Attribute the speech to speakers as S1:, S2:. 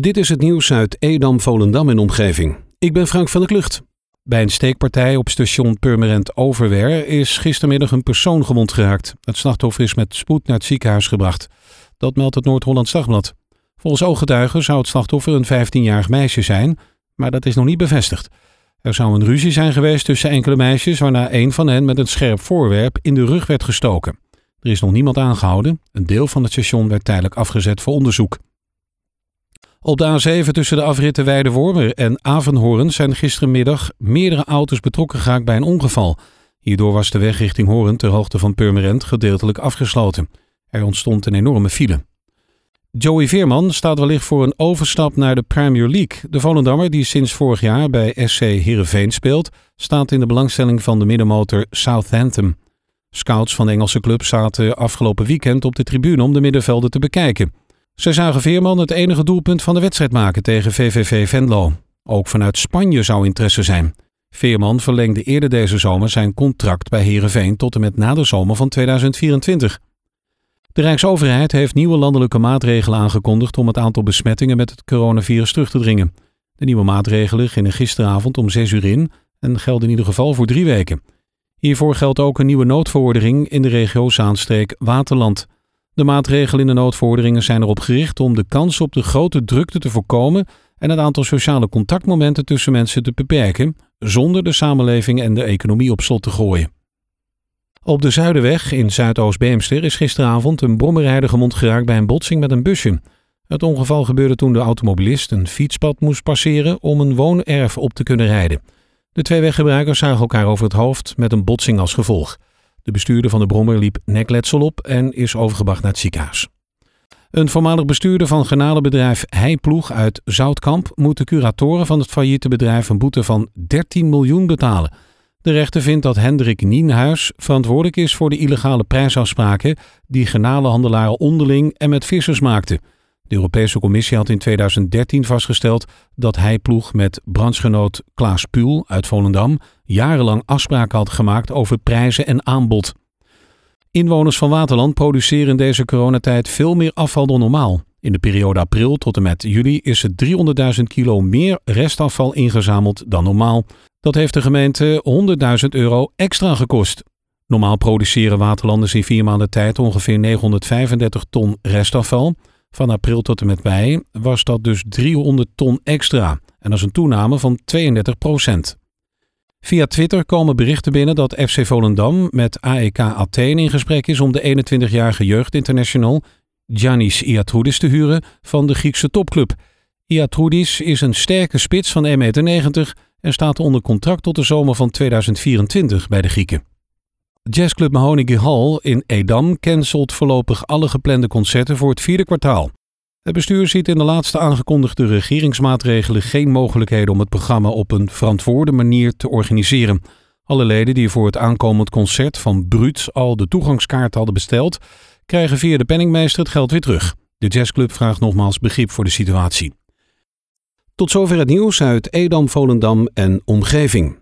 S1: Dit is het nieuws uit Edam, Volendam en omgeving. Ik ben Frank van der Klucht. Bij een steekpartij op station Purmerend Overwer is gistermiddag een persoon gewond geraakt. Het slachtoffer is met spoed naar het ziekenhuis gebracht. Dat meldt het Noord-Hollands Dagblad. Volgens ooggetuigen zou het slachtoffer een 15-jarig meisje zijn, maar dat is nog niet bevestigd. Er zou een ruzie zijn geweest tussen enkele meisjes, waarna een van hen met een scherp voorwerp in de rug werd gestoken. Er is nog niemand aangehouden. Een deel van het station werd tijdelijk afgezet voor onderzoek. Op de A7 tussen de afritten Weidewormer en Avenhoorn zijn gistermiddag meerdere auto's betrokken geraakt bij een ongeval. Hierdoor was de weg richting Hoorn ter hoogte van Purmerend gedeeltelijk afgesloten. Er ontstond een enorme file. Joey Veerman staat wellicht voor een overstap naar de Premier League. De Volendammer, die sinds vorig jaar bij SC Heerenveen speelt, staat in de belangstelling van de middenmotor Southampton. Scouts van de Engelse club zaten afgelopen weekend op de tribune om de middenvelden te bekijken. Ze zagen Veerman het enige doelpunt van de wedstrijd maken tegen VVV Venlo. Ook vanuit Spanje zou interesse zijn. Veerman verlengde eerder deze zomer zijn contract bij Heerenveen tot en met na de zomer van 2024. De Rijksoverheid heeft nieuwe landelijke maatregelen aangekondigd om het aantal besmettingen met het coronavirus terug te dringen. De nieuwe maatregelen gingen gisteravond om 6 uur in en gelden in ieder geval voor drie weken. Hiervoor geldt ook een nieuwe noodverordening in de regio Zaanstreek-Waterland. De maatregelen in de noodverordeningen zijn erop gericht om de kans op de grote drukte te voorkomen en het aantal sociale contactmomenten tussen mensen te beperken, zonder de samenleving en de economie op slot te gooien. Op de Zuiderweg in Zuidoost-Beemster is gisteravond een brommerrijder gewond geraakt bij een botsing met een busje. Het ongeval gebeurde toen de automobilist een fietspad moest passeren om een woonerf op te kunnen rijden. De twee weggebruikers zagen elkaar over het hoofd met een botsing als gevolg. De bestuurder van de brommer liep nekletsel op en is overgebracht naar het ziekenhuis. Een voormalig bestuurder van genadenbedrijf Heiploeg uit Zoutkamp moet de curatoren van het failliete bedrijf een boete van 13 miljoen betalen. De rechter vindt dat Hendrik Nienhuis verantwoordelijk is voor de illegale prijsafspraken die genadehandelaren onderling en met vissers maakten. De Europese Commissie had in 2013 vastgesteld dat hij ploeg met brandsgenoot Klaas Puul uit Volendam jarenlang afspraken had gemaakt over prijzen en aanbod. Inwoners van Waterland produceren in deze coronatijd veel meer afval dan normaal. In de periode april tot en met juli is er 300.000 kilo meer restafval ingezameld dan normaal. Dat heeft de gemeente 100.000 euro extra gekost. Normaal produceren waterlanders in vier maanden tijd ongeveer 935 ton restafval. Van april tot en met mei was dat dus 300 ton extra. En dat is een toename van 32 procent. Via Twitter komen berichten binnen dat FC Volendam met AEK Athene in gesprek is om de 21-jarige jeugdinternational Giannis Iatroudis te huren van de Griekse topclub. Iatroudis is een sterke spits van 1,90 meter en staat onder contract tot de zomer van 2024 bij de Grieken. Jazzclub Mahoney Hall in Edam cancelt voorlopig alle geplande concerten voor het vierde kwartaal. Het bestuur ziet in de laatste aangekondigde regeringsmaatregelen geen mogelijkheden om het programma op een verantwoorde manier te organiseren. Alle leden die voor het aankomend concert van Bruut al de toegangskaart hadden besteld, krijgen via de penningmeester het geld weer terug. De jazzclub vraagt nogmaals begrip voor de situatie. Tot zover het nieuws uit Edam, Volendam en omgeving.